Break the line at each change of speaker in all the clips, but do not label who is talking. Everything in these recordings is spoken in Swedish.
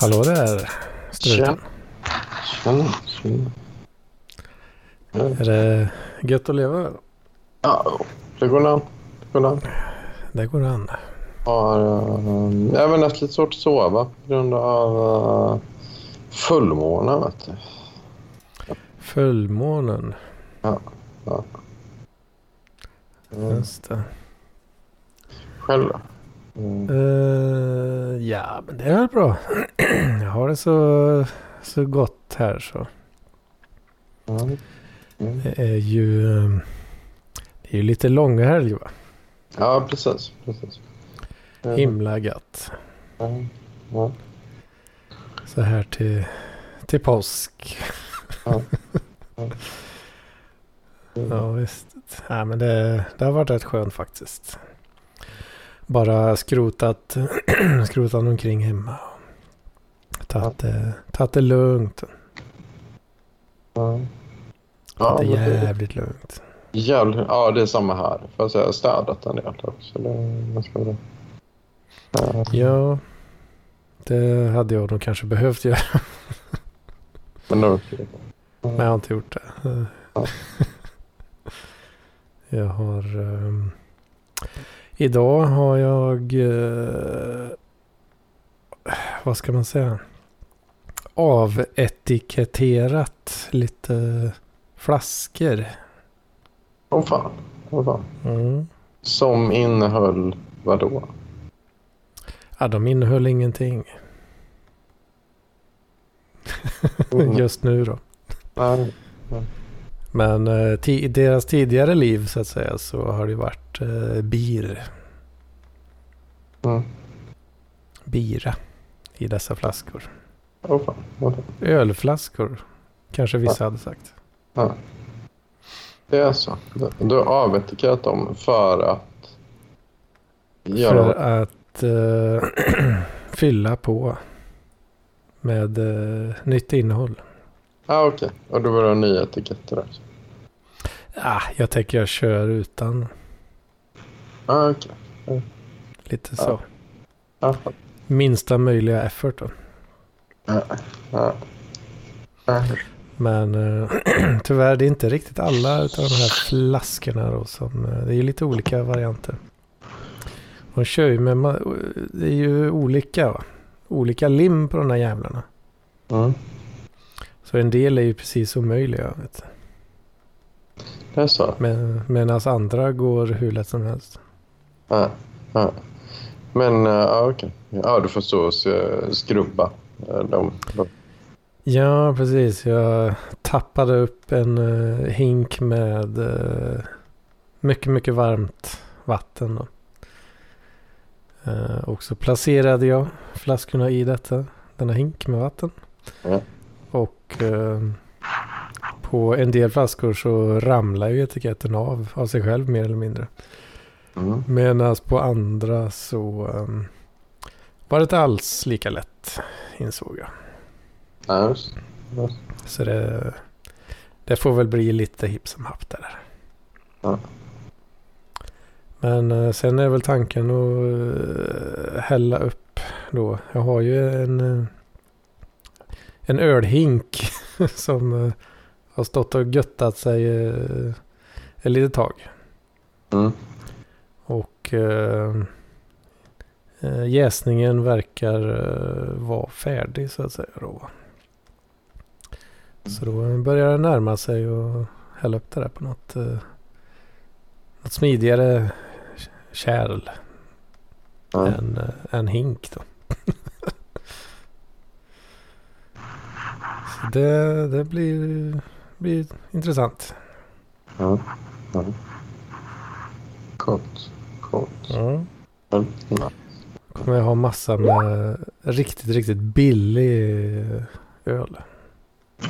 Hallå där, struten.
Tjena. Tjena.
Är det gött att leva?
Ja, det går an. Det går an.
Det går an.
Har uh, även haft lite svårt att sova på grund av uh, fullmåne. Vet du.
Fullmånen.
Ja, ja. Mm.
Just det.
Själv då? Mm.
Eh, ja, men det är väl bra. Jag har det så, så gott här så.
Mm. Mm.
Det är ju, eh, det är ju lite långa helg va?
Ja, precis. precis.
Himla gött.
Ja.
Så här till, till påsk.
Ja. Ja.
Ja visst. Nej, men det, det har varit rätt skönt faktiskt. Bara skrotat, skrotat omkring hemma. Tagit det, tagit det lugnt.
Ja.
Tagit det
men det-
jävligt lugnt.
Jävligt, ja, det är samma här. Får jag har städat en del också. Det är ganska bra. Ja.
Ja, det hade jag nog kanske behövt göra.
Men då,
Men jag har inte gjort det.
Ja.
Jag har... ehm, idag har jag... eh, vad ska man säga? Avetiketterat lite flaskor.
Åh fan. Åh fan.
Mm.
Som innehöll vad då?
Ja, de innehöll ingenting
Mm.
just nu då.
Nej.
Men eh, deras tidigare liv så att säga så har det varit eh, bir.
Mm.
Bira i dessa flaskor.
Åh fan. Fan.
Ölflaskor kanske vissa hade sagt.
Ja. Det är så. Du- Du har avetikerat dem för att göra...
För att eh, fylla på med eh, nytt innehåll.
Ah, okej. Och då var det nya etiketter också.
Ah, jag tänker jag kör utan
Ah, okej.
Lite så.
Ah,
Minsta möjliga effort då.
Ah,
Men eh, tyvärr det är inte riktigt alla av de här flaskorna då som, eh, det är lite olika varianter. De kör ju med, det är ju olika va? Olika lim på de här jävlarna.
Mm.
Så en del är ju precis omöjliga. Vet. du.
Det är så.
Men, medan andra går hur lätt som helst.
Ah, ah. Men, uh, ah, okej. Ja, du får stå och skrubba eh, dem.
Ja, precis. Jag tappade upp en eh, hink med eh, mycket, mycket varmt vatten. Då. Eh, och så placerade jag flaskorna i detta, denna hink med vatten.
Ja.
Och eh, på en del flaskor så ramlar ju etiketten av av sig själv mer eller mindre.
Mm.
Medan på andra så um, var det inte alls lika lätt insåg jag.
Ja, just. just.
Så det, det får väl bli lite hipp som happ där.
Ja.
Men eh, sen är väl tanken att eh, hälla upp då. Jag har ju en, eh, en ölhink som har stått och göttat sig ett litet tag.
Mm.
Och eh, eh, jäsningen verkar eh, vara färdig så att säga då. Så då börjar det närma sig och hälla upp det där på något, eh, något smidigare kärl
Ja.
än eh, en hink då. så det, det blir, blir intressant.
Ja. ja. Coolt. Coolt.
Kommer jag ha massa med riktigt, riktigt billig öl.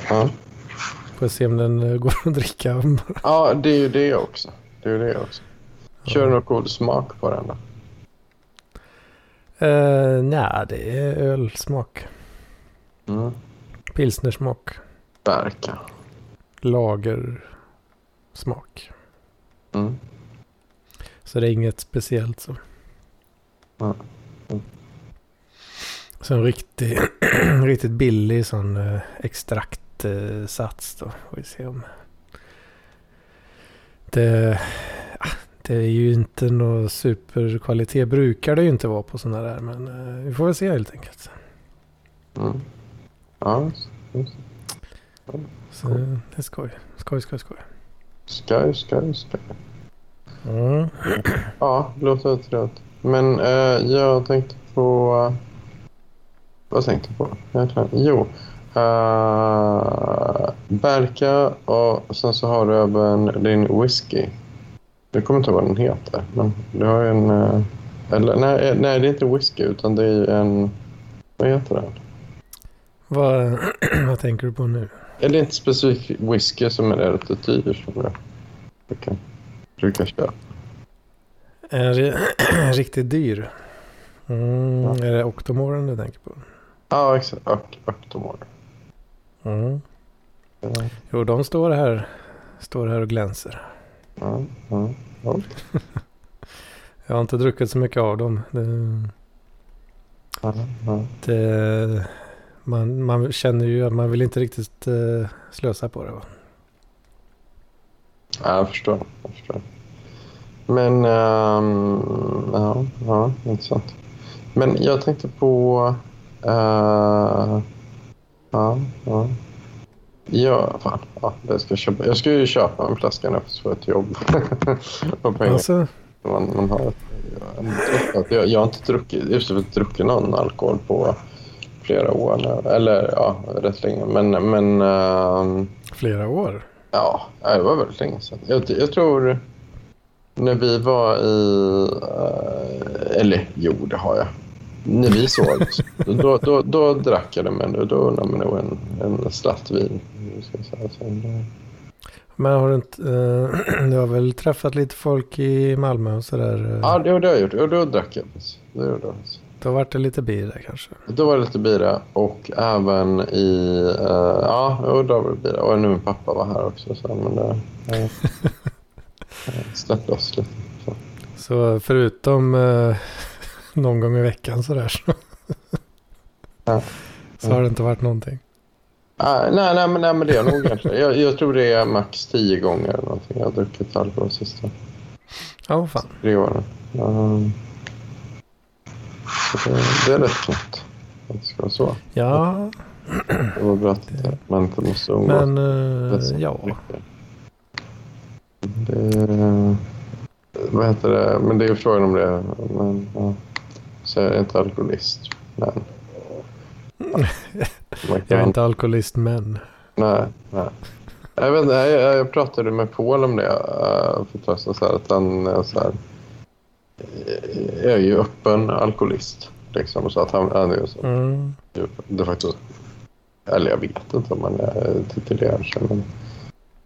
Ja.
Får se om den eh, går att dricka.
ja, det är ju det också. Det är ju det också. Kör du någon cool smak på den då?
Uh, Nej, det är ölsmak.
Mm.
Pilsnersmak.
Verkar.
Lagersmak.
Mm.
Så det är inget speciellt så.
Ja. Mm.
Så en riktig, riktigt billig sån eh, extraktsats då. Får vi se om... Det, ah, det är ju inte någon superkvalitet. Brukar det ju inte vara på sådana där. Men eh, vi får väl se helt enkelt.
Mm. Ja.
Så det är skoj. Skoj, skoj, skoj.
skoj, skoj, skoj.
Mm.
Ja, det låter trevligt. Men eh, jag tänkte på... vad tänkte jag på? Jo. Uh, Berka och sen så har du även din whisky. Jag kommer inte ihåg vad den heter. Men du har ju en... Uh, eller nej, eh, nej, det är inte whisky utan det är en... Vad heter den?
Vad, vad tänker du på nu?
Är det inte specifikt whisky som är rätt dyr som jag brukar, brukar köpa?
Är det riktigt dyr? Mm,
Ja.
Är det Octomoren du tänker på?
Ja, exakt. Oct- Octomore.
Mm.
Ja,
Jo, de står här, står här och glänser.
ja, ja. ja.
Jag har inte druckit så mycket av dem. Det, det, man, man känner ju att man vill inte riktigt uh, slösa på det. Va?
Ja, jag förstår. Jag förstår. Men, ehm, ja, ja, intressant. Men jag tänkte på... eh, ja, ja. Ja, fan. Ja, det ska jag, köpa. jag ska ju köpa en flaska nu för ett jobb. Och pengar.
Alltså,
Man, man har, jag, jag, jag har inte druckit, just det, druckit någon alkohol på flera år nu. Eller ja, rätt länge. Men, men ehm,
flera år.
Ja, det var väldigt länge sedan. Jag, jag tror när vi var i... eh, eller jo, det har jag. När vi sågs, då, då, då drack jag det, men då, då undrar man nog en, en slatt vin.
Men har du inte, eh, du har väl träffat lite folk i Malmö och sådär? eh,
Ja, det, det har jag gjort. Och då drack jag. Det gjorde jag.
Då vart det lite bir där kanske.
Då var det lite bira och även i... eh, ja, då var det bira. Och nu min pappa var här också. Så, men det, uh, släppte oss lite. Så.
Så förutom eh, någon gång i veckan sådär så,
Ja.
så har det inte varit någonting.
Nej, nej, nej, men, nej, men det är nog egentligen. Jag, jag tror det är max tio gånger eller någonting. Jag har druckit alkohol sista
Ja, vad fan.
tre åren. Um, det, är rätt. Att det ska vara så.
Ja,
Det var bra att man inte måste umgås.
men eh,
så
ja.
mycket. Det, vad heter det? Men det är frågan om det. Men, ja. Så jag är inte alkoholist. Men.
Jag är inte alkoholist men.
nej, nej. Jag, vet, jag, jag pratade med Paul om det uh, för ett tag sedan. Så här, att han så här, eh, är ju öppen alkoholist. Liksom, så att han, han är så,
Mm.
de facto... Eller jag vet inte om han är titulerar sig, men...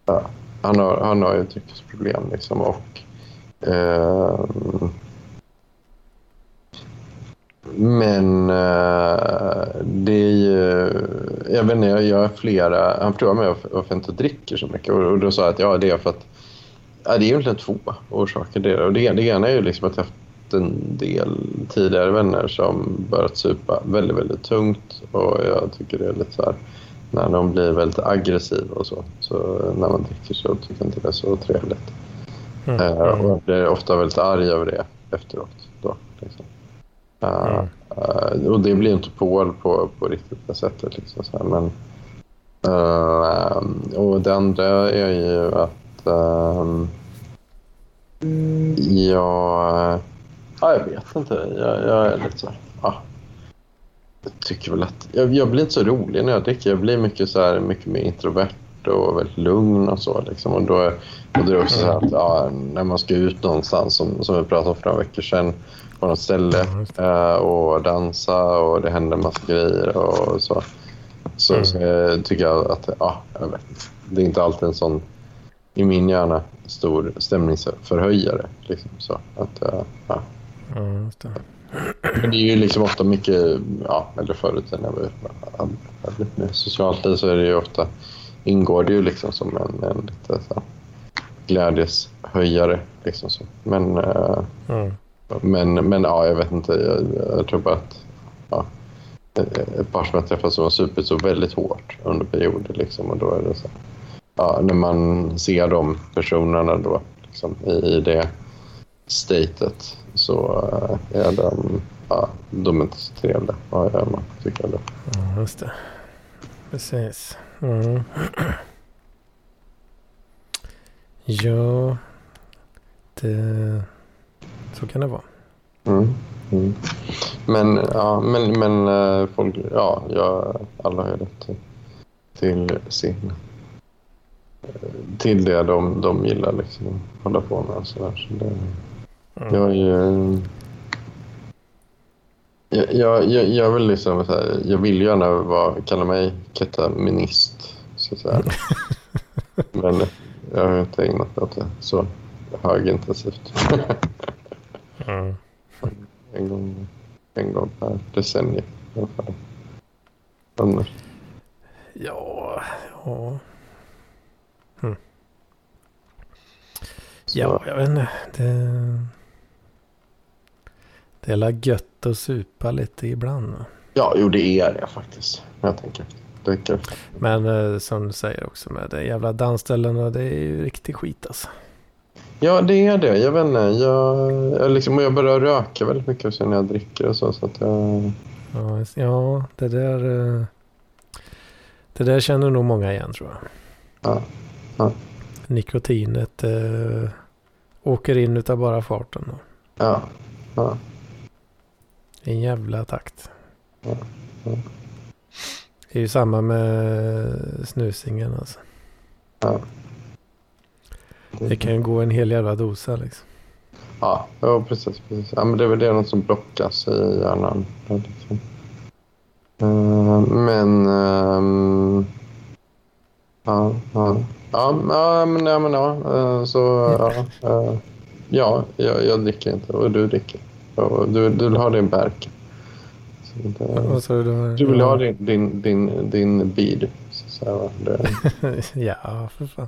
Ja, han, har, han har ju dryckesproblem liksom och... ehm, men eh, det är ju... Jag vet inte, jag gör flera... Han frågade mig varför jag inte dricker så mycket och, och då sa jag att ja, det är för att... Ja, det är egentligen två orsaker. Det, och det, det ena är ju liksom att jag haft en del tidigare vänner som börjat supa väldigt, väldigt tungt. Och jag tycker det är lite så här, när de blir väldigt aggressiva och så. Så när man dricker så tycker jag inte det är så trevligt.
Mm.
Eh, och
Mm.
jag blir ofta väldigt arg över det efteråt. Då, liksom.
Mm.
eh, och det blir inte Paul på, på riktigt det sättet. Liksom, så här. Men, och det andra är ju att ehm, jag... Ja, jag vet inte. Jag, jag är lite så här... Ja. Jag tycker väl att... Jag, jag blir inte så rolig när jag dricker. Jag blir mycket, så här, mycket mer introvert och väldigt lugn och så. Liksom. Och då, är- och det är också så här att ja, när man ska ut någonstans, som, som vi pratade om för några veckor sedan, på något ställe eh, och dansa och det händer en massa grejer och så. Så,
Mm.
så jag tycker jag att, ja, jag vet. Det är inte alltid en sån, i min hjärna, stor stämningsförhöjare. Liksom, så. Att, eh, ja.
Just det.
Men det är ju liksom ofta mycket, ja, eller förut när vi hade mer socialt liv så är det ju ofta, ingår det ju liksom som en, en lite så glädjeshöjare. Liksom så. Men, eh,
Mm.
men, men ja, jag vet inte. Jag, jag tror bara att ja, ett par som jag träffat som har supit så väldigt hårt under perioder. Liksom, och då är det så, ja, när man ser de personerna då liksom, i, det statet så uh, är de, ja, de är inte så trevliga att att göra tycker jag. Då.
Ja, just det. Precis. Mm. Ja, det... Så kan det vara.
Mm. Mm. Men, ja, men, men eh, folk, ja, jag, alla har rätt till, till sin till det de, de gillar liksom att hålla på med. Så där. Så det,
Mm.
jag är ju... Jag, jag, jag, vill liksom, så här, jag vill gärna vara, kalla mig ketaminist. Så att säga. Men jag har inte ägnat mig åt det så högintensivt.
Mm.
en, gång, en gång per decennium ungefär. Annars.
Ja, ja.
Så,
Ja, jag vet inte. Det, det är la gött att supa lite ibland.
ja, jo det är det faktiskt. Jag tänker. Det.
Men eh, som du säger också med det jävla dansställena. Det är ju riktig skit alltså.
Ja, det är det. Jag vet inte. Jag, jag, liksom, jag börjar röka väldigt mycket också när jag dricker och så. så att jag,
Ja, ja det där. eh, Det där känner nog många igen tror jag.
Ja, ja.
Nikotinet eh, åker in utav bara farten. då.
ja, ja,
en jävla takt.
Ja, ja.
Det är ju samma med snusingen alltså.
ja.
Det kan ju gå en hel jävla dosa liksom.
Ja, ja precis. precis. Ja, men det är väl det något som blockas i hjärnan. Liksom. Eh, men... ehm, ja, ja. Ja, ja, men, ja, men ja. eh, så... Ja, eh, ja jag, jag dricker inte och du dricker. Och du, du vill ha din. Så det-
Vad sa du?
Du vill ha din, din, din, din bid. Så, så
ja, för fan.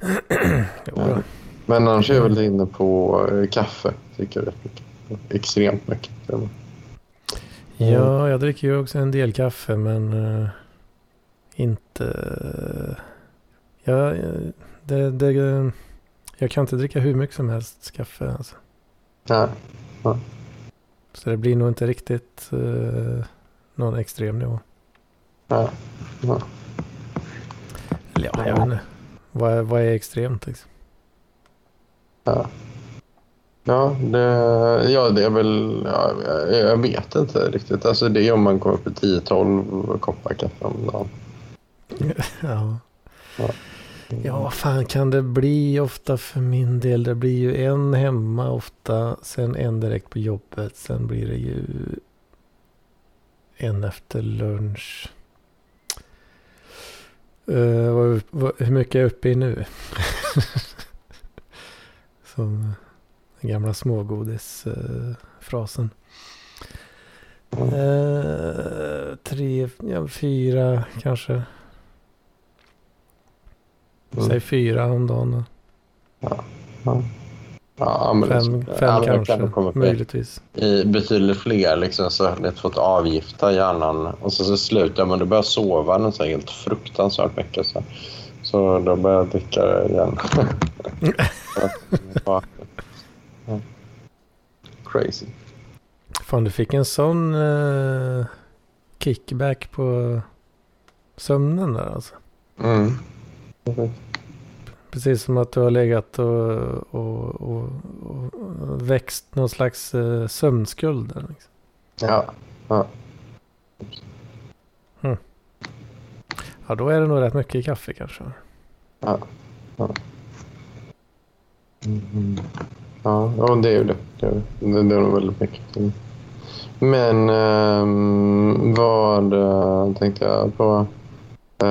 Ja. men annars är jag väl inne på eh, kaffe. Tycker jag rätt mycket. Extremt mycket.
Ja, jag dricker ju också en del kaffe men eh, inte... Ja, eh, det, det, jag kan inte dricka hur mycket som helst kaffe alltså.
Ja,
Så det blir nog inte riktigt eh, någon extrem nivå.
ja, ja.
Eller ja, jag vet inte. Vad, är- vad är extremt liksom?
Ja, ja, det, ja det är väl... Ja, jag, jag vet inte riktigt. Alltså det är om man kommer upp i 10-12 koppar kaffe om dagen.
Ja.
Ja.
Ja, vad fan kan det bli ofta för min del? Det blir ju en hemma ofta, sen en direkt på jobbet, sen blir det ju en efter lunch. Uh, vad, vad, hur mycket är jag uppe i nu? Som den gamla smågodisfrasen. Eh, tre, ja, fyra kanske.
Mm.
Säg fyra om dagen då.
Ja, men
Fem,
det-
fem
ja, men
kanske,
kan
möjligtvis.
i betydligt fler liksom, så har inte fått avgifta hjärnan. Och så, så slutar man, då börjar jag sova något så helt fruktansvärt mycket. Så, så då börjar jag dricka igen. Ja. Ja. Crazy.
Fan, du fick en sån eh, kickback på sömnen där alltså.
Mm.
Precis som att du har legat och, och, och, och växt någon slags eh, sömnskuld. Liksom.
Ja. ja.
Ja, då är det nog rätt mycket kaffe kanske.
Ja. Ja. Mm. Ja, ja, det är ju det. Det är, det, det är nog väldigt mycket. Mm. Men ehm, vad eh, tänkte jag på? Eh,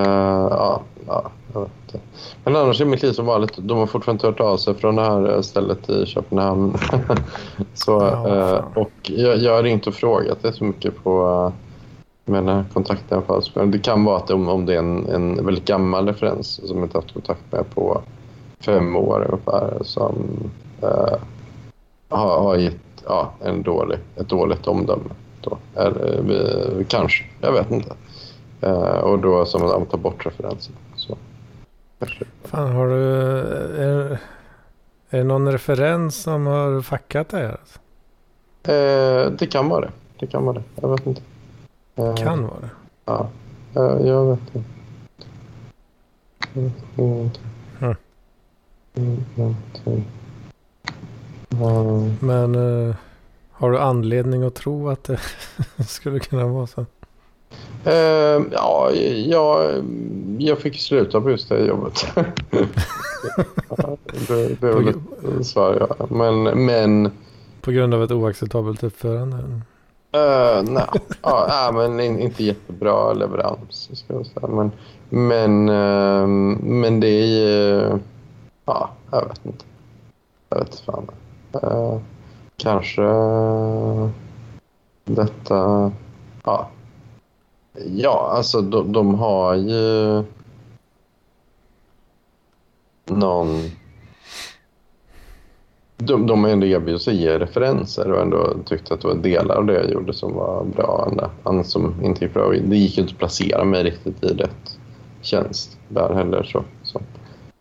ja, ja, jag vet inte. Men annars är mitt liv som vanligt. De har fortfarande inte hört av sig från det här stället i Köpenhamn. så,
Ja,
eh, och jag, jag har ringt och frågat det så mycket på eh, mina kontakter. i alla fall. Men Det kan vara att om, om det är en, en väldigt gammal referens som jag inte haft kontakt med på fem år ungefär som eh, har, har gett ja, en dålig, ett dåligt omdöme. då. Eller, vi, kanske, jag vet inte. Uh, och då som att ta bort referensen.
Fan, har du... Är, är det någon referens som har fuckat det här?
Uh, det kan vara det. Det kan vara det. Jag vet inte.
Uh, kan vara det?
Ja. jag vet inte. Ingenting.
Hmm. Men uh, har du anledning att tro att det skulle kunna vara så?
Uh, ja, jag, jag fick sluta på just det jobbet. det, det är väl ett svar, ja. Men, men...
På grund av ett oacceptabelt uppförande?
Uh, nej, ja, men inte jättebra leverans. Ska jag säga. Men, men, uh, men det är ju... Ja, jag vet inte. Jag vet fan. Uh, kanske detta... Ja. Ja, alltså de, de har ju någon... De, de har ändå erbjudit sig ge referenser och ändå tyckte att det var delar av det jag gjorde som var bra. Annat som inte gick bra. Det gick ju inte att placera mig riktigt i rätt tjänst där heller. Så, så.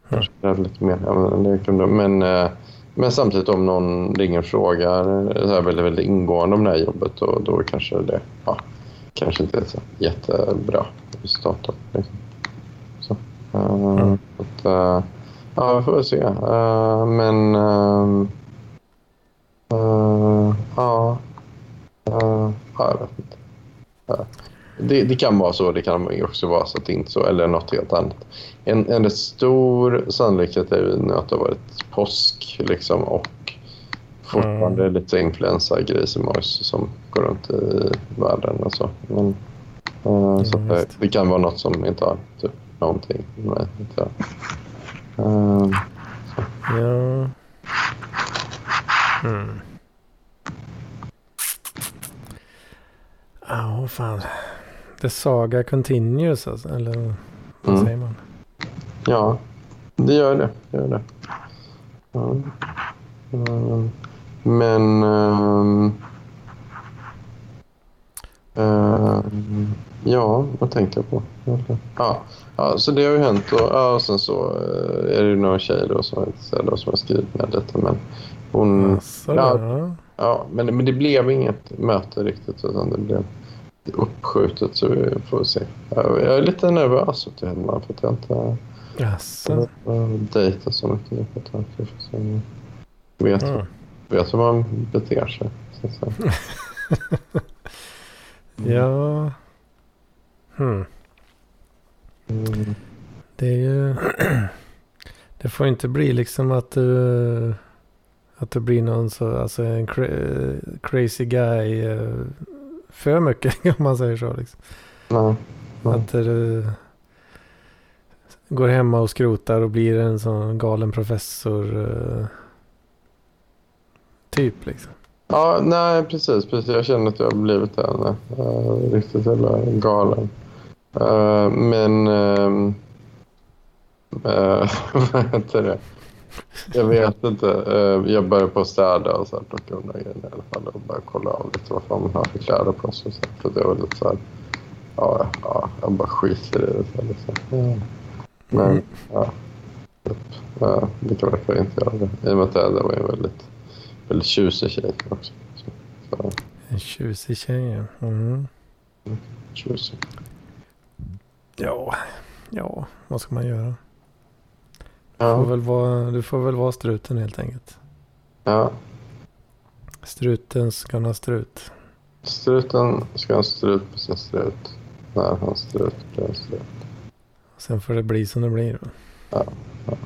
Kanske mm. lite mer. Men, det kunde, men, eh, men samtidigt om någon ringer och frågar så här väldigt, väldigt ingående om det här jobbet då, då kanske det ja, kanske inte är så jättebra resultat. Liksom. Så, uh, mm. att, uh, ja, vi får väl se. Uh, men ja, jag vet inte. Det, det, kan vara så, det kan också vara så att det inte så, eller något helt annat. En, en stor sannolikhet är ju att det har varit påsk liksom, och fortfarande mm. lite influensagrismojs som går runt i världen och så. Men, uh, så det, det, kan vara något som inte har typ, någonting med det uh,
Ja. Mm. Ja, oh, fan. The Saga Continues alltså, eller vad mm. säger man?
Ja, det gör det. det, gör det. Ja. Uh, men... Uh, uh, ja, vad tänkte jag på? Ja, ja, så det har ju hänt. Och, ja, och sen så är det några tjejer då som, då, som har skrivit med detta. Men hon... Alltså, ja, ja, men, men det blev inget möte riktigt. Utan det blev uppskjutet så vi får se. Jag är lite nervös åt det hemma för att jag inte
Jaså?
dejtat så mycket nu på ett tag. Så vet, mm. Vet hur man beter sig. Så
ja. Hmm. Mm. Det är ju... det får inte bli liksom att du... Att det blir någon så, alltså en cra crazy guy uh, för mycket om man säger så. Liksom.
Nej, nej.
Att du går hemma och skrotar och blir en sån galen professor. Uh, typ liksom.
Ja, nej precis, precis. Jag känner att jag har blivit en uh, riktigt jävla galen. Uh, men... Uh, vad heter det? Jag vet inte. Uh, jag börjar på att städa och så här, plocka undan grejer i alla fall och bara kolla av lite vad fan man har för kläder på sig. Så, för det var lite så här, ja, ja, jag bara skiter i det. Så här, liksom. mm. Men ja, typ, ja, det kan varför inte göra det. I och med att det var en väldigt, väldigt tjusig tjej också. Så.
En tjusig tjej, ja. Mm.
Tjusig.
Ja, ja, vad ska man göra? Ja. Får väl vara, du får väl vara struten helt enkelt.
Ja.
Struten ska ha strut.
Struten ska ha strut på sin strut. När han strut blir strut.
Sen får det bli som det blir. Då.
Ja. ja.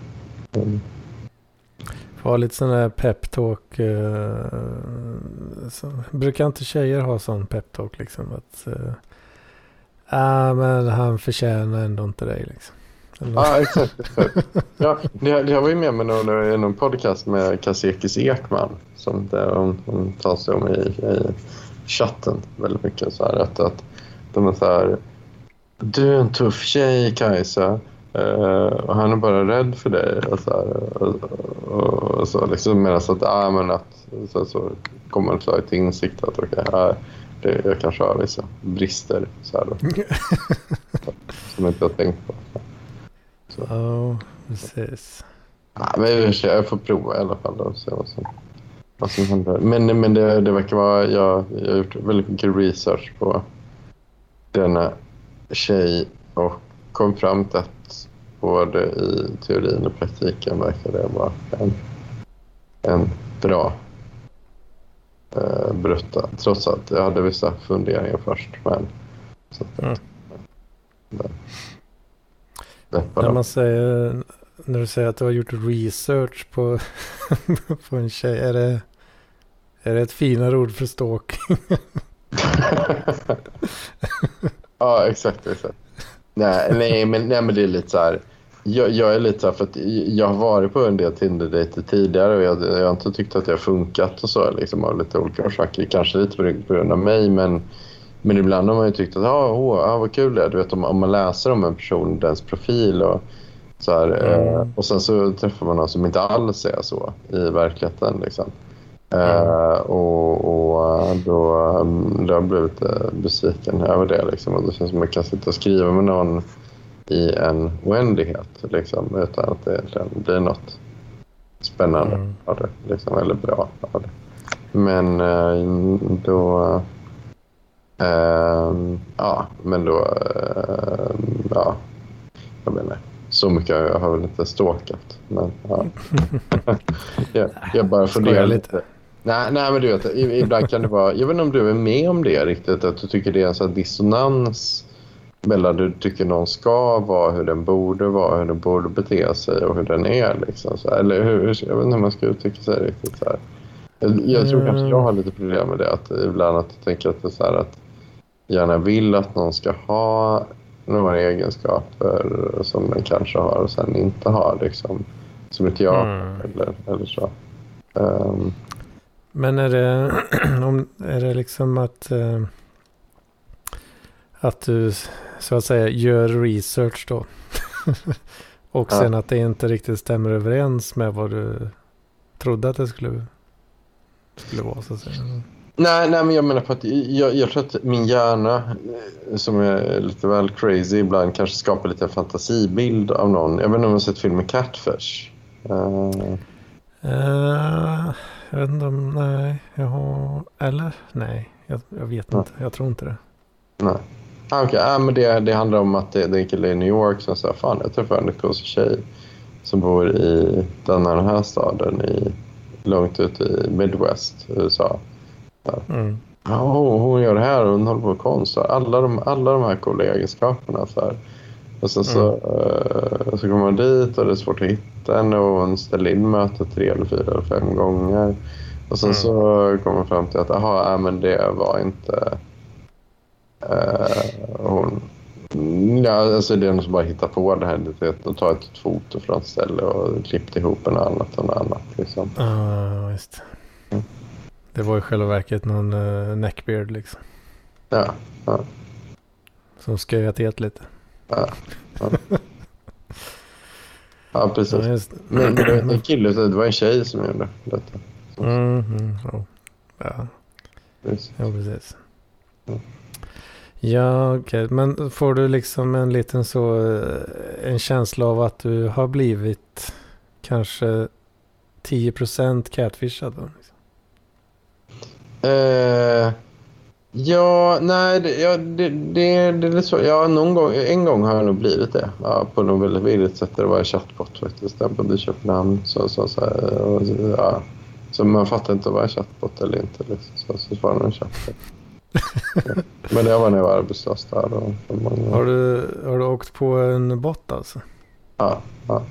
Mm.
Ha lite sån där peptalk. Uh, så, brukar inte tjejer ha sån peptalk liksom? Att, uh, ah, men han förtjänar ändå inte dig liksom.
Ja, exakt. ja, jag var ju med med i någon podcast med Kasekis Ekman som där hon, hon tar sig om i, i chatten väldigt mycket. Så här, att, att de är så här, du är en tuff tjej Kajsa uh, och han är bara rädd för dig. Och så, här, och, och, och så liksom medan att, ah, men att så, så kommer man till insikt att okay, det, jag kanske har vissa brister så här då. som jag inte har tänkt på.
Så. Ja, precis.
Ja, men jag får prova i alla fall och se vad som, vad som händer. Men, men det, det verkar vara... Jag, jag har gjort väldigt mycket research på denna tjej och kom fram till att både i teorin och praktiken verkar det vara en, en bra eh, brutta. Trots att jag hade vissa funderingar först. Men, så att, mm.
det när, man säger, när du säger att du har gjort research på, på en tjej. Är det, är det ett finare ord för stalking?
ja, exakt. exakt. Nej, nej, men, nej, men det är lite så här. Jag, jag, är lite så här, för att jag har varit på en del Tinder-dejter tidigare och jag, jag har inte tyckt att det har funkat och så liksom av lite olika orsaker. Kanske lite på grund av mig men, men ibland har man ju tyckt att ah, oh, ah, vad kul det är. Du vet om, om man läser om en person, dens profil och så här, mm. eh, och sen så träffar man någon som inte alls är så i verkligheten liksom. Uh, och, och eh, då, um, då har jag blivit uh, besviken över det. Liksom. Och det känns som att man kan sitta och skriva med någon i en oändlighet liksom, utan att det blir något spännande mm. av det. Liksom, eller bra av det. Men då... ja, men då... ja, jag menar så mycket jag har väl inte stalkat. Men ja. jag, jag bara funderar lite. Nej, nej, men du vet, ibland kan det vara... Jag vet inte om du är med om det riktigt. Att du tycker det är en sån dissonans mellan du tycker någon ska vara, hur den borde vara, hur den borde bete sig och hur den är. Liksom, så Eller hur, jag vet inte hur man ska uttrycka sig riktigt. Så här. Jag, jag tror kanske jag har lite problem med det. Att ibland att jag tänker att det är så här att gärna vill att någon ska ha några egenskaper som den kanske har och sen inte har. Liksom, som inte jag mm. eller, eller så. Um,
men är det, om, är det liksom att, eh, att du så att säga gör research då? och sen ja. att det inte riktigt stämmer överens med vad du trodde att det skulle, skulle vara så att säga.
Nej, nej, men jag menar på att jag, jag tror att min hjärna, som är lite väl crazy ibland, kanske skapar lite fantasibild av någon. Jag vet inte om du har sett filmen Catfish? Uh...
Uh, jag vet inte om, nej, jag har, eller nej, jag, jag vet inte, jag tror inte det.
Nej. Ah, okay. ah, men det, det handlar om att det, det är en kille i New York som säger fan jag träffade en konstig tjej som bor i den här, den här staden i, långt ute i Midwest, USA. Mm. Ja, hon gör det här och hon håller på med konst. Alla de, alla de här coola egenskaperna. Så här. Och sen så, mm. uh, så kommer man dit och det är svårt att hitta henne och hon ställer in mötet tre eller fyra eller fem gånger. Och sen mm. så kommer man fram till att aha, äh, men det var inte uh, hon. Ja, alltså det är någon som bara hittar på det här. De tar ett foto från ett ställe och klippt ihop en annat och något annat. Liksom.
Ja, just mm. Det var i själva verket någon uh, neckbeard liksom.
Ja. ja.
Som sköjat het lite.
Ja. Ja, ja precis. Ja, just... Men det var en kille, det var en tjej som gjorde detta.
Mm, mm, oh. Ja. Precis. Ja, precis. Ja, okej. Okay. Men får du liksom en liten så, eh, en känsla av att du har blivit kanske 10% catfishad då? Liksom?
Uh, ja, nej, det, ja, det, det, det är så. Ja, någon gång, en gång har jag nog blivit det. Ja, på något väldigt vidrigt sätt. Det var en chattbot faktiskt. Den bodde i Köpenhamn. Så, så, så, och, ja. så man fattar inte om det var en chattbot eller inte. Liksom. Så, så svarade man en chattbot. Men det var när jag var arbetslös där. Och,
har, du, har du åkt på en bot alltså?
Ja. ja.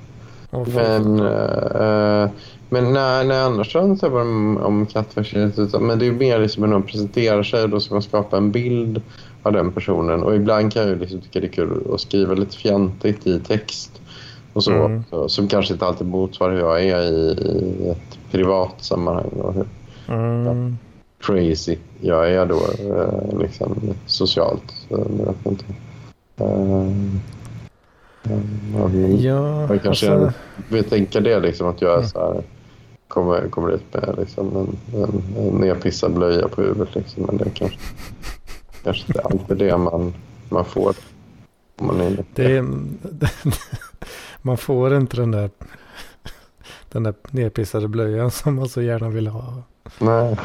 Oh, men, uh, men nej, nej annars har jag varit om, om kattversionen. Men det är mer liksom när någon presenterar sig och då ska man skapa en bild av den personen. Och ibland kan jag liksom tycka det är kul att skriva lite fjantigt i text. Och så, mm. så, som kanske inte alltid motsvarar hur jag är i, i ett privat sammanhang. Och hur mm. crazy jag är då eh, liksom, socialt. Så, jag inte. Uh,
ja,
jag kanske alltså... vill tänka det liksom att jag är så här kommer, kommer ut med liksom en, en, en nedpissad blöja på huvudet. Liksom. Men det kanske, kanske inte alltid det man, man får. Man, är
det är, man får inte den där, den där nedpissade blöjan som man så gärna vill ha.
Nej.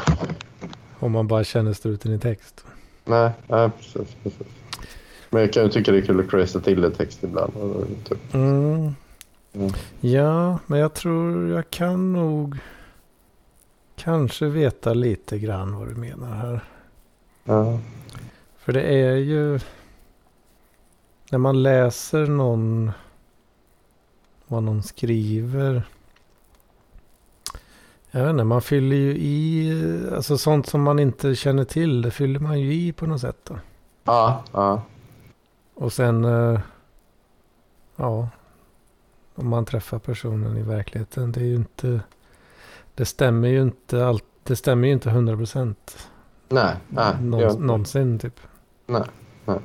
Om man bara känner struten i text.
Nej, nej precis, precis. Men jag kan ju tycka det är kul att craza till en text ibland. Typ.
Mm. Mm. Ja, men jag tror jag kan nog kanske veta lite grann vad du menar här.
Ja.
För det är ju när man läser någon vad någon skriver. Jag vet inte, man fyller ju i, alltså sånt som man inte känner till, det fyller man ju i på något sätt då.
Ja, ja.
Och sen, eh, ja, om man träffar personen i verkligheten, det är ju inte, det stämmer ju inte allt, det stämmer ju inte hundra procent.
Nej, nej.
Någon, någonsin typ.
Nej, nej.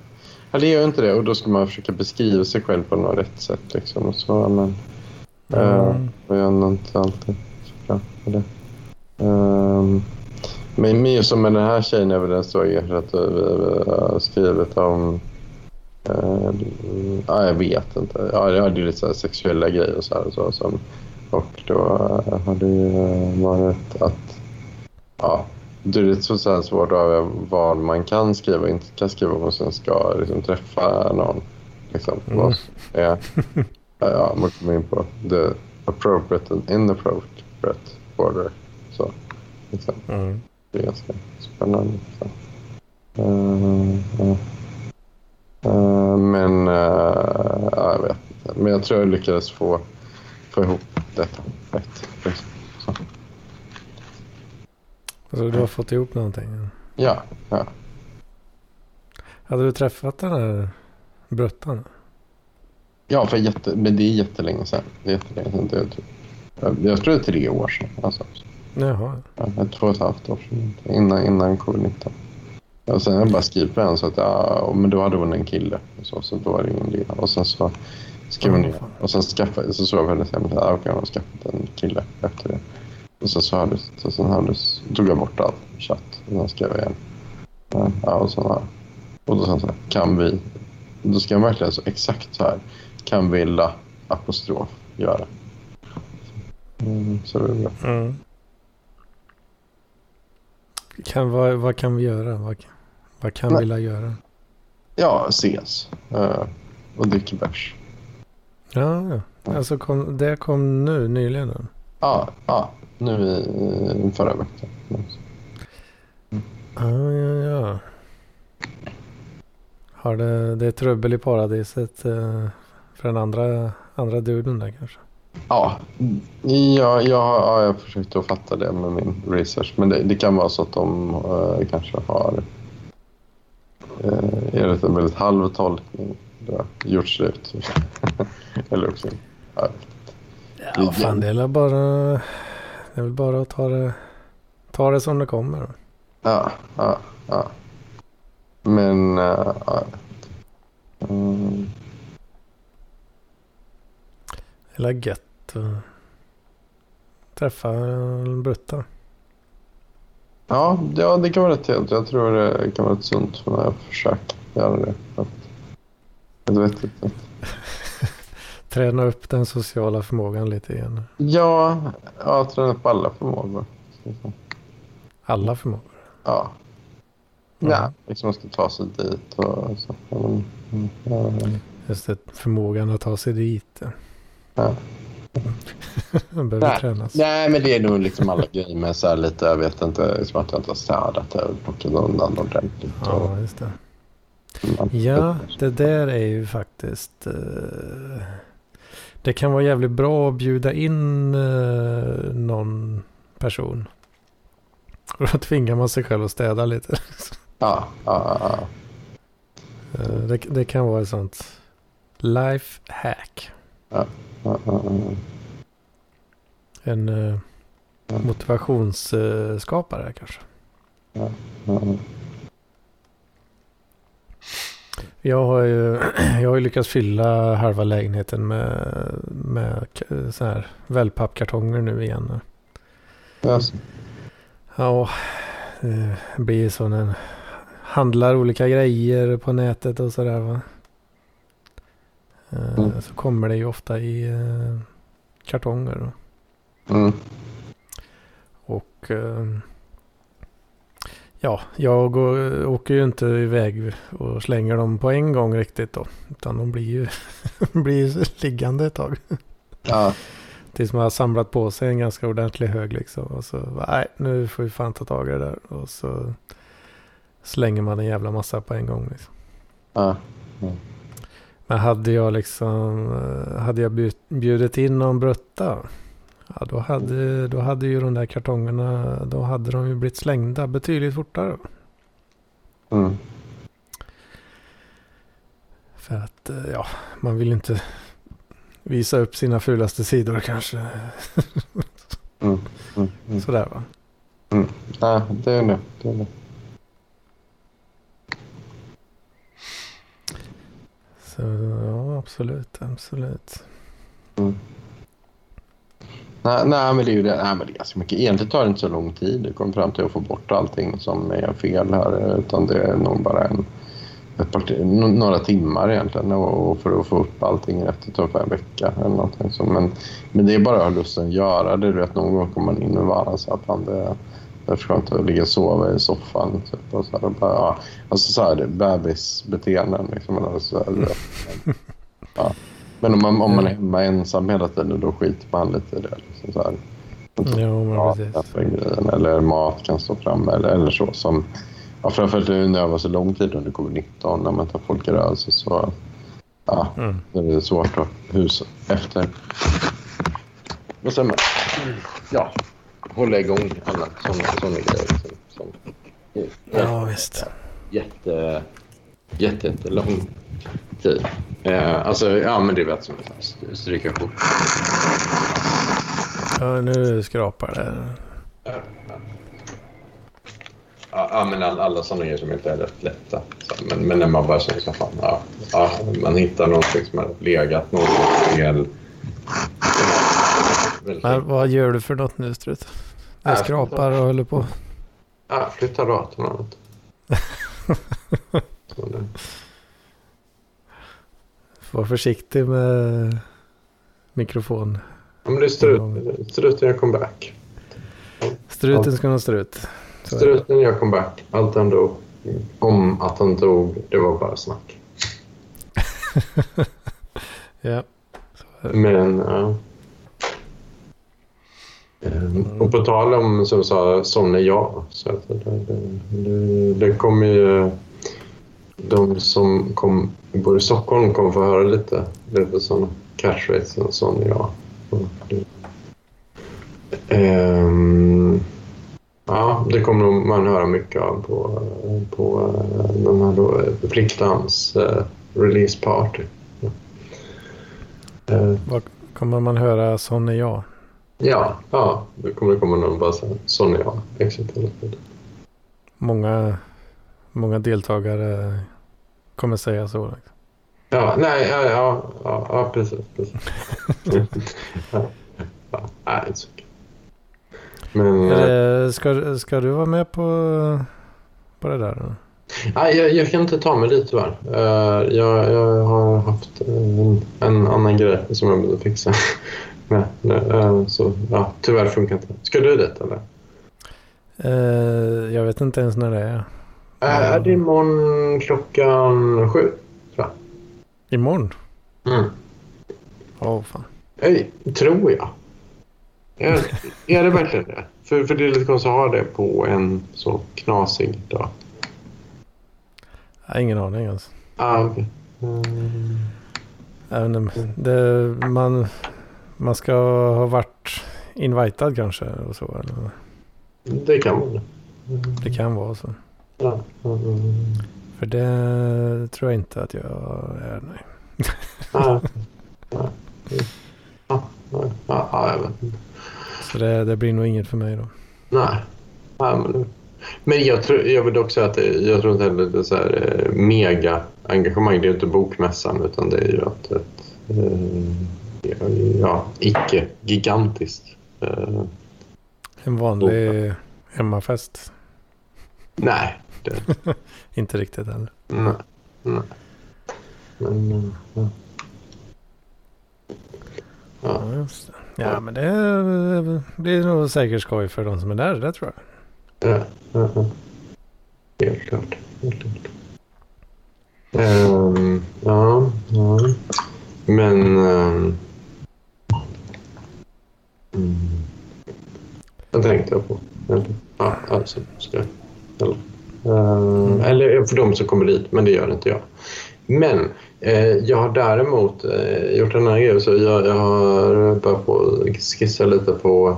Ja, det gör inte det och då ska man försöka beskriva sig själv på något rätt sätt liksom. Och så, men, mm. uh, jag är inte alltid så bra på det. Um, men mer som med den här tjejen väl den så att vi har skrivit om Uh, ja, jag vet inte. Ja, det hade lite så sexuella grejer och så här och så. Som, och då uh, har det uh, varit att ja, det är lite så svårt att avgöra vad man kan skriva och inte kan skriva om man sen ska liksom, träffa någon. Liksom, mm. vad är, ja, man kommer in på the appropriate and inappropriate border. Så, liksom. mm. Det är ganska spännande. Så. Uh, Uh, men uh, ja, jag vet inte. Men jag tror jag lyckades få, få ihop detta rätt. Så.
Alltså du har fått ihop någonting?
Ja, ja.
Hade du träffat den här bruttan?
Ja, för jätte, men det är jättelänge sedan. Det är jättelänge sedan. Det är typ, jag, jag tror det är tre år sedan. Alltså.
Jaha.
Ja, två och ett halvt år sedan. Innan, innan covid-19. Och sen har jag bara skrivit på en så att ja, men då hade hon en kille. Och så, så då var det ingen idé. Och sen så skrev hon ner. Och sen skaffade, så såg jag hennes hemsida. Ja, okej, hon har skaffat en kille efter det. Och sen så hördes, så sen hördes, tog jag bort allt chatt. Och sen skrev jag igen. Ja, och sen här. Och då sen så här, kan vi, då ska jag verkligen så exakt så här. Kan vi la apostrof göra. Mm, så det är bra. Mm.
Kan, vad, vad kan vi göra? Vad, vad kan Nej. vi göra?
Ja, ses. Uh, och dricka bärs.
Ja, ja. Alltså kom, det kom nu nyligen? Då.
Ja, ja. Nu i förra veckan.
Mm. Ja, ja, ja. Har det, det är trubbel i paradiset uh, för den andra, andra duden där kanske?
Ja, ja, ja, jag har försökt att fatta det med min research. Men det, det kan vara så att de uh, kanske har uh, enligt en väldigt halv tolkning gjort slut. Eller också...
Ja, ja fan det är bara... Det är väl bara att ta det, ta det som det kommer.
Ja, ja, ja. Men... Uh, ja. Mm.
Eller gött att träffa en brutta.
Ja, ja, det kan vara rätt helt. Jag tror det kan vara rätt sunt för mig att försöka göra det. Ett vettigt sätt.
träna upp den sociala förmågan lite igen.
Ja, ja träna upp alla förmågor.
Alla förmågor?
Ja. Mm. Ja, liksom man ska ta sig dit och så. Mm,
Just det, förmågan att ta sig dit. Ja. behöver
Nej.
tränas.
Nej, men det är nog liksom alla grejer med så här lite, jag vet inte, som att jag inte har städat och plockat undan ordentligt.
Ja, just det. Ja, det där är ju faktiskt... Uh, det kan vara jävligt bra att bjuda in uh, någon person. Och då tvingar man sig själv att städa lite.
Ja, ja, ja.
Uh, det, det, kan vara ett sånt life hack.
Ja.
En uh, motivationsskapare kanske. Jag har ju jag har lyckats fylla halva lägenheten med, med så här wellpappkartonger nu igen.
Alltså.
Ja, det blir så när handlar olika grejer på nätet och sådär va. Eh,
Mm.
Så kommer det ju ofta i eh, kartonger.
Mm.
Och eh, ja, jag går, åker ju inte iväg och slänger dem på en gång riktigt då. Utan de blir ju blir liggande ett tag.
Ja.
Tills man har samlat på sig en ganska ordentlig hög liksom. Och så, nej nu får vi fan ta tag i det där. Och så slänger man en jävla massa på en gång. Liksom.
Ja.
Men hade jag liksom, eh, hade jag bjud- bjudit in någon brutta. Ja då hade, då hade ju de där kartongerna, då hade de ju blivit slängda betydligt fortare.
Mm.
För att, eh, ja, man vill inte visa upp sina fulaste sidor kanske.
Mm. Mm. Mm.
Sådär va.
Ja, det är det. det, är det.
Så ja, absolut, absolut. Mm.
Nej, nej, men det är ju det. Nej, men det är ganska mycket. Egentligen tar det inte så lång tid. Det kommer fram till att få bort allting som är fel här. Utan det är nog bara en, ett par, några timmar egentligen. Och, för att få upp allting rätt. Det tar en vecka eller någonting. Så, men, men det är bara att ha lusten att göra det. Du vet, någon gång kommer man in och vara så att fan, det, det är skönt att ligga och sova i soffan. Typ, och så här, och bara, ja, alltså så här, bebisbeteenden. Liksom, eller så här, ja. Men om man, om man är hemma ensam hela tiden då skiter man lite i det. Liksom, så här.
Jo, men
Ja,
precis.
grejen. Eller mat kan stå framme eller, eller så. Som, ja, framförallt nu när jag var så lång tid under covid-19 när man tar folk i rörelse så ja,
Mm.
det är svårt att husa efter. Men sen, ja, hålla igång alla sådana såna grejer. Liksom, som,
Ja, visst.
jätte, jätte, jättelång tid. Eh, alltså, ja men det vet som att stryka kort.
Ja, nu skrapar det.
Ja, ja, men all, alla sådana grejer som inte är rätt lätta. Så, men, men när man bara känner så fan, ja, ja, man hittar någonting som har legat något fel. Väldigt
Men vad gör du för något nu Strut? Jag
Äh,
skrapar och håller på.
Ja, flytta datorn och det-
Var försiktig med mikrofon.
Ja, men det är strut, struten gör comeback.
Struten ska nog strut. Så.
Struten gör comeback. Allt han dog. Om att han dog, det var bara snack.
Ja.
Men, ja. Ehm, Och på tal om, som sa, sån är jag. Så att det, det, det, kommer ju... De som kom, bor i Stockholm kommer få höra lite, lite sådana sån är jag. Och det- Ehm, ja, det kommer man höra mycket av på, på eh, den här då, eh, Pliktans eh, release party. Eh,
Vad kommer man höra sån är jag?
Ja, ja. Det kommer komma någon bara så sån är jag. Tiden.
Många, många deltagare kommer säga så. liksom.
Ja, nej, ja, ja, ja, ja precis. precis. ja, ja, nej, så. Men
Är
eh,
det, ska, ska du vara med på, på det där? Då?
nej, jag, jag kan inte ta mig dit tyvärr. Eh, jag, jag har haft en, en annan grej som jag behöver fixa. Med. Eh, så ja, tyvärr funkar inte. Ska du dit eller?
Eh, jag vet inte ens när det är.
Eh, Är det imorgon klockan sju?
Imorgon?
Mm.
Åh fan.
Hej, tror jag. Är, är det verkligen det? För, för det är lite konstigt att ha det på en så knasig dag.
Jag har ingen aning ens.
Ah, okay. mm.
Även, det, man, man ska ha varit invitad kanske och så. Eller,
Det kan man.
Det kan vara så.
Ja. Mm.
För det tror jag inte att jag är. Nej.
Ja, ja, jag vet inte.
Så det, det blir nog inget för mig då.
Nej. Ja, men, men jag, tror, jag vill också säga att det, jag tror inte heller det är så här eh, mega engagemang. Det är inte bokmässan utan det är ju ett, ett eh, ja, icke gigantiskt eh,
En vanlig hemmafest.
Nej, det,
Inte riktigt heller.
nej, nej. Men, eh, ja. Ja,
Ja. Ja, men det blir nog säkert skoj för de som är där. Det tror jag.
ja, ja, ja. Helt klart. Helt klart. Ehm, ja, ja. Men... ehm, mm. Vad tänkte jag på? Ja, alltså, ska jag... Eller, Ehm, eller för de som kommer dit, men det gör inte jag. Men eh, jag har däremot eh, gjort en annan grej. Så jag, jag har börjat på skissa lite på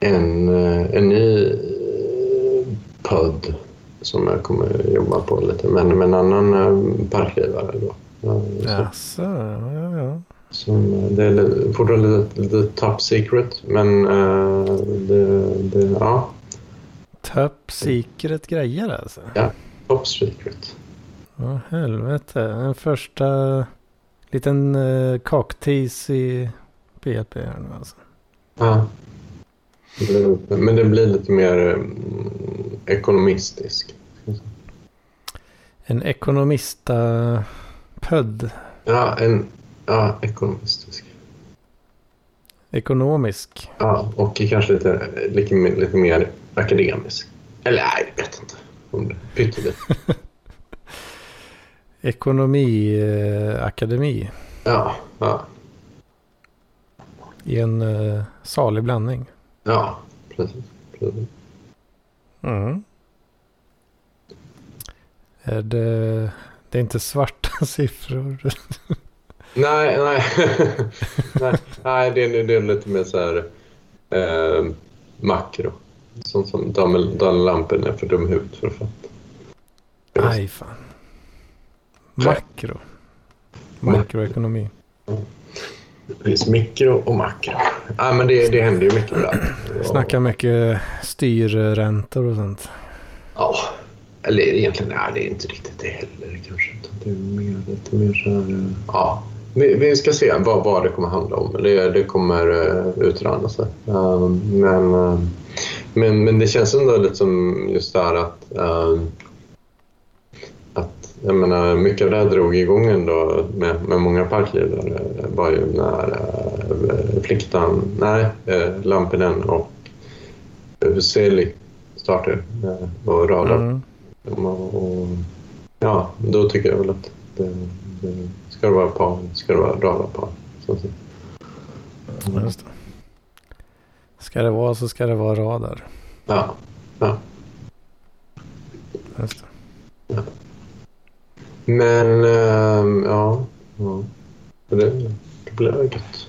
en, eh, en ny eh, podd som jag kommer jobba på lite, men med en annan eh, parklivare då. Eh, så-
Jaså, ja, ja, ja.
Som, eh, det är fortfarande lite, lite top secret, men eh, det, det, ja,
Top secret grejer alltså.
top secret.
Ja, helvete. En första liten uh, cocktease i PLP här nu alltså.
Ja. Men det blir lite mer mm, ekonomistisk.
En ekonomista pödd.
Ja, en, ja, ekonomistisk.
Ekonomisk.
Ja, och kanske lite, lite, lite mer akademisk. Eller nej, jag vet inte. Pyttelite.
Ekonomiakademi.
Ja, ja,
I en uh, salig blandning.
ja, precis. precis.
Mm. Är det, det är inte svarta siffror.
Nej, nej. nej, nej det, är, det är lite mer så här eh, makro. Sånt som Daniel, Lampen är för dum i huvudet för att fatta.
Aj fan. Makro. Makroekonomi.
Det finns mikro och makro. Ja, men det, det händer ju mycket där.
Snackar mycket styrräntor och sånt.
Ja, eller egentligen nej, det är inte riktigt det heller kanske. Det är mer, lite mer så här... Ja, vi, vi ska se vad, vad det kommer handla om. Det, det kommer uh, utröna sig. Eh, men, eh, men, men det känns ändå lite som just det här att... att jag menar, mycket av det här drog igång ändå med, med många parkledare var ju när uh, Fliktan, nej, uh, Lampinen och Huseli startade och radar
Mm.
och, och, ja, då tycker jag väl att det, det ska det vara par, ska det vara radarpar. Så.
Just det. Ska det vara så ska det vara radar.
Ja, ja.
Just det.
Men ehm, ja, ja. Det, det blir gött.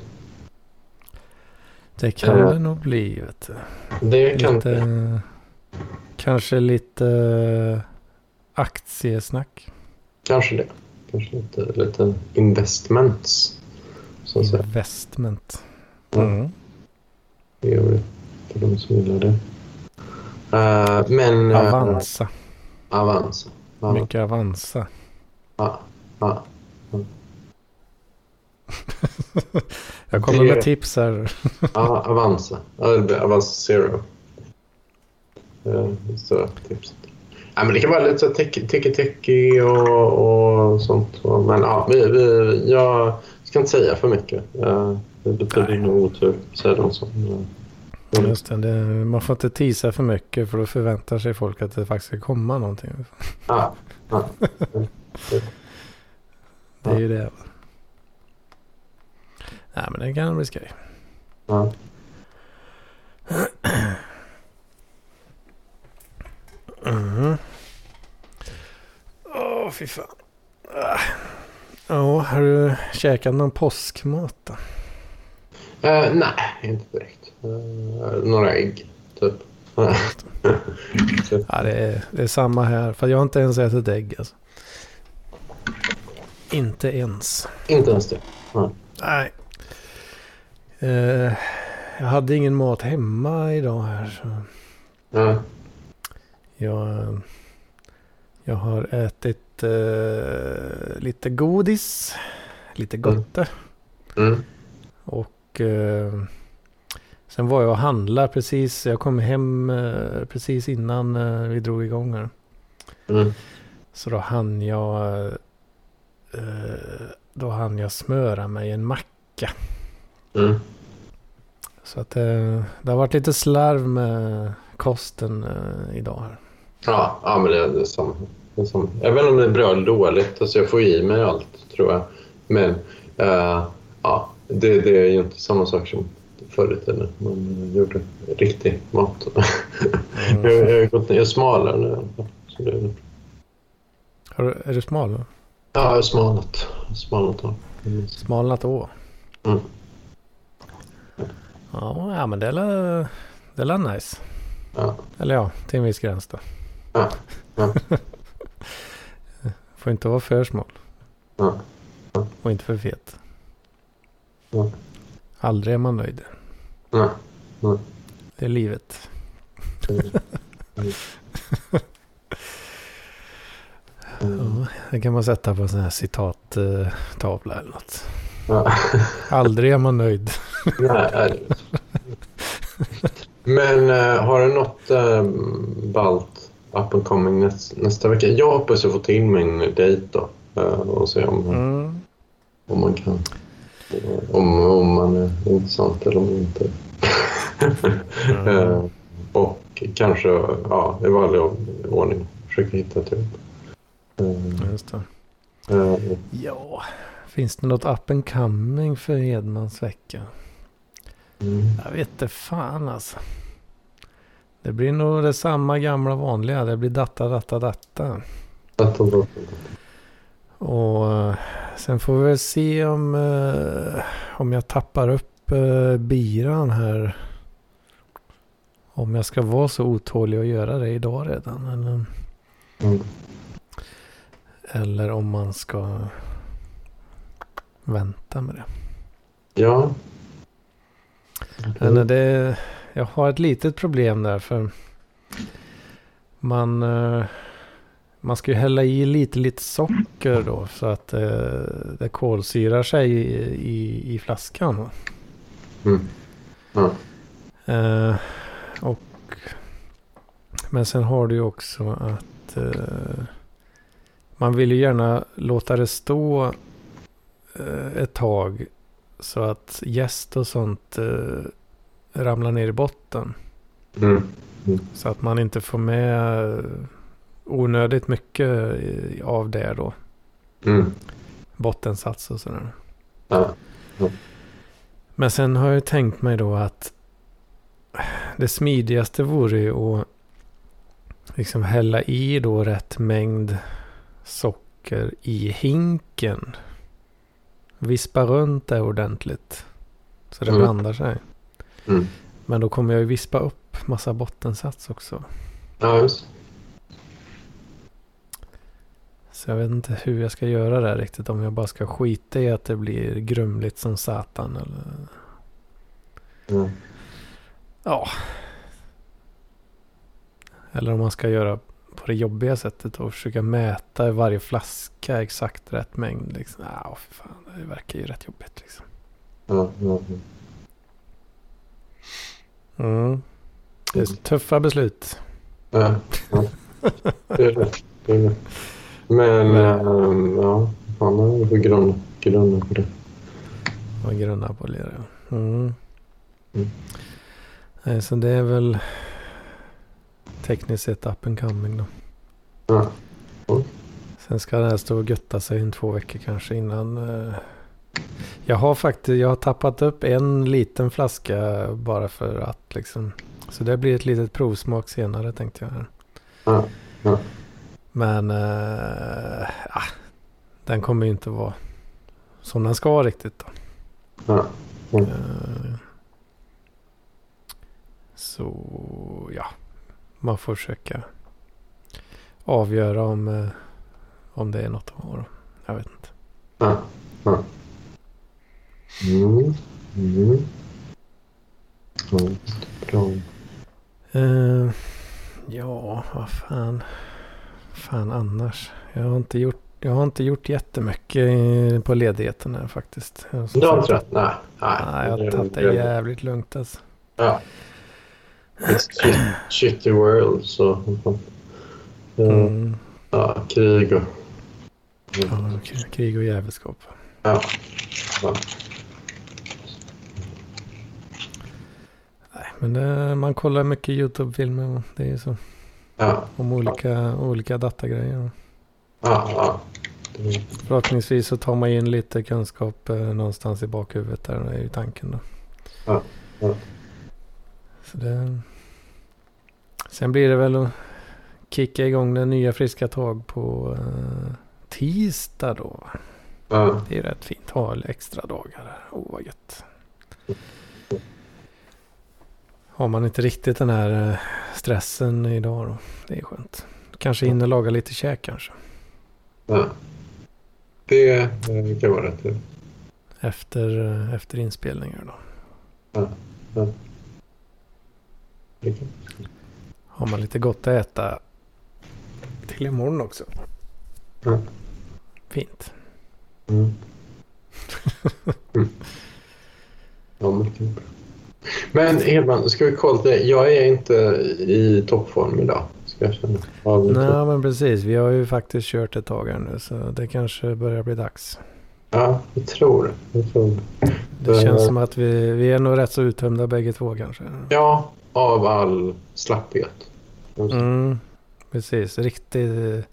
Det kan
Eh.
det nog bli. Vet du.
Det kan
Lite, kanske lite aktiesnack.
kanske det. Kanske lite, lite investments. Så att säga.
Investment.
Ja.
Mm.
Det gör vi för de som gillar det. Eh, men... eh,
Avanza.
Avanza.
Mycket Avanza.
ja, ja.
Jag kommer
Det-
med tips här.
Ja, Avanza. Det Avanza Zero. Eh, Så tipset. Ja, men det kan vara lite tiki-teki och, och sånt. Men ja, vi, vi, jag ska inte säga för mycket. Det betyder nog otur, säger de som...
Just det, det, man får inte tisa för mycket för då förväntar sig folk att det faktiskt ska komma någonting.
Ja, ja.
Det är ju det. Nej men det kan bli skoj.
ja.
Åh fy fan. Ah. Ja, har du käkat någon påskmat då?
Eh, nej, inte direkt. Eh, några ägg, typ.
Ja, det är, det är samma här. För jag har inte ens ätit ägg alltså. Inte ens.
inte ens det.
Nej. Eh, jag hade ingen mat hemma idag här. Så
Ja.
Jag, jag har ätit eh, lite godis. Lite gotte.
Mm.
Och eh, Sen var jag och handlade precis. Jag kom hem eh, precis innan vi drog igång här.
Mm.
Så då hann jag... Då hann jag smöra mig en macka.
Mm.
Så att det, det har varit lite slarv med kosten eh, idag här.
Ja, ja, men det är, det är samma. Är. Jag vet inte om det är bra eller dåligt. Alltså jag får i mig allt, tror jag. Men eh, ja, det, det är ju inte samma sak som förr i tiden. Man gjorde riktig mat.
Mm.
jag, jag, har ner- jag är smalare nu. Så det,
Har du- Är du smal? då?
ja, jag har smalnat. Smalnat av. Mm.
Smalnat å?
Mm.
Ja, ja men det är det är nice.
Ja.
Eller ja, till en viss gräns då.
Ja, ja.
Får inte vara för smal.
Ja.
Och inte för fet.
Ja.
Aldrig är man nöjd.
Nej.
Det är livet. Ja, det kan man sätta på en sån här citattavla eller något.
Ja.
Aldrig är man nöjd.
Men eh, har du något eh, ballt up and coming näst, nästa vecka? Jag hoppas att få till min dejt då. eh, och se om,
Mm.
om man kan. Om, om man är intressant eller om inte
Mm.
Eh, Och kanske ja, i vanlig ordning försöka hitta ett jobb. Eh,
Just det. Ja, finns det något up and coming för Hedmans vecka?
Mm.
Jag vet inte fan alltså. Det blir nog det samma gamla vanliga. Det blir datta, datta, datta.
Att de-
Och eh, sen får vi väl se om, eh, om jag tappar upp eh, biran här. Om jag ska vara så otålig och göra det idag redan. Eller,
Mm.
eller om man ska vänta med det.
Ja.
Men det, jag har ett litet problem där för man, eh, man ska ju hälla i lite, lite socker då så att eh, det kolsyrar sig i, i, i flaskan.
Mm. Ja.
Eh, och, men sen har du ju också att eh, man vill ju gärna låta det stå eh, ett tag så att gäst och sånt eh, ramlar ner i botten.
Mm.
Så att man inte får med eh, onödigt mycket av det då.
Mm.
Bottensats och sådär.
Ja.
Men sen har jag tänkt mig då att det smidigaste vore ju att liksom hälla i då rätt mängd socker i hinken. Vispa runt det ordentligt. Så det
Mm.
blandar sig.
Mm.
Men då kommer jag ju vispa upp massa bottensats också.
Ja, just.
Så jag vet inte hur jag ska göra det riktigt. Om jag bara ska skita i att det blir grumligt som satan. Eller...
Ja.
Ja. Eller om man ska göra på det jobbiga sättet och försöka mäta i varje flaska exakt rätt mängd. Liksom. Ja, för fan, det verkar ju rätt jobbigt. Liksom. Mm. Det är tuffa beslut.
ja. ja. Det är. Det är. Men ehm, ja, fan har får grunna, grunna på det.
Och grunna på det. ja. Mm.
Mm.
Nej, så det är väl tekniskt sett up and coming då.
Ja.
Sen ska det här stå och götta sig en två veckor kanske innan. eh, Jag har faktiskt jag har tappat upp en liten flaska bara för att liksom. Så det blir ett litet provsmak senare tänkte jag. här.
Ja.
Men eh, ja, den kommer ju inte vara som den ska riktigt. Då. Eh, Så ja, man får försöka avgöra om, eh, om det är något att ha. då. Jag vet inte.
Ja. Ja. Mm. Mm. Bra.
Ja, vad fan. Fan annars. Jag har inte gjort, jag har inte gjort jättemycket på ledigheten här faktiskt. Har
Du har det? Nej.
Nej, jag har tagit det jävligt lugnt alltså.
Ja. It's shit, shitty world, så... Ja,
Mm.
ja krig och...
Ja, krig och jävelskap.
Ja. ja.
Nej, men det, man kollar mycket YouTube-filmer det är ju så.
Ja.
Om olika, olika datagrejer.
Ja. ja.
Förhoppningsvis så tar man in lite kunskap eh, någonstans i bakhuvudet där. Är ju tanken då.
Ja, ja.
Så det... Sen blir det väl att kicka igång den nya friska tag på eh, tisdag då.
Ja.
Det är rätt fint. Ha extra dagar. Åh vad gött. Har man inte riktigt den här eh, stressen idag då. Det är skönt. Kanske hinner laga lite käk kanske.
ja. Det eh, kan vara rätt.
Efter, eh, efter inspelningar då.
Det kan-
Har man lite gott att äta till imorgon också.
Ja.
Fint.
Mm. Mm. Ja, men bra. Men Hedman, ska vi kolla det? Jag är inte i toppform idag. Ska jag känna.
Nej men precis. Vi har ju faktiskt kört ett tag här nu. Så det kanske börjar bli dags.
Ja, jag tror det. Jag tror det.
Det
Eh.
känns som att vi, vi är nog rätt så uttömda bägge två kanske.
Ja, av all slapphet.
Mm, precis. Riktig eh,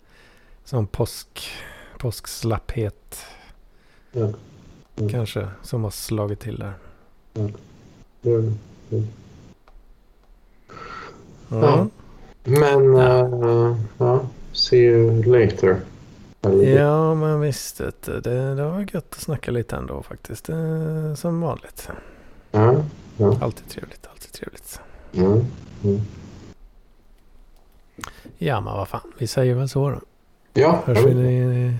sån påsk, påskslapphet
Ja. Mm.
kanske som har slagit till där.
Mm.
Mm.
Ja. Men, ja. ja, see you later.
Ja men visst. Det, det var gött att snacka lite ändå faktiskt. Som vanligt.
Ja, ja.
Alltid trevligt, alltid trevligt.
Mm. Mm.
Ja men vad fan, vi säger väl så då.
Ja,
Hörs vi i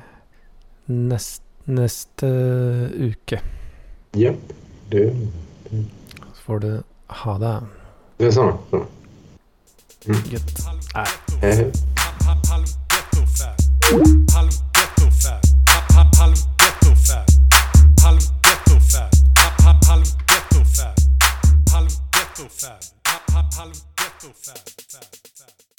näst, nästa uke.
Japp, det,
Så får du ha det
det är samma. Så.
gött. Nej.
Hej, hej.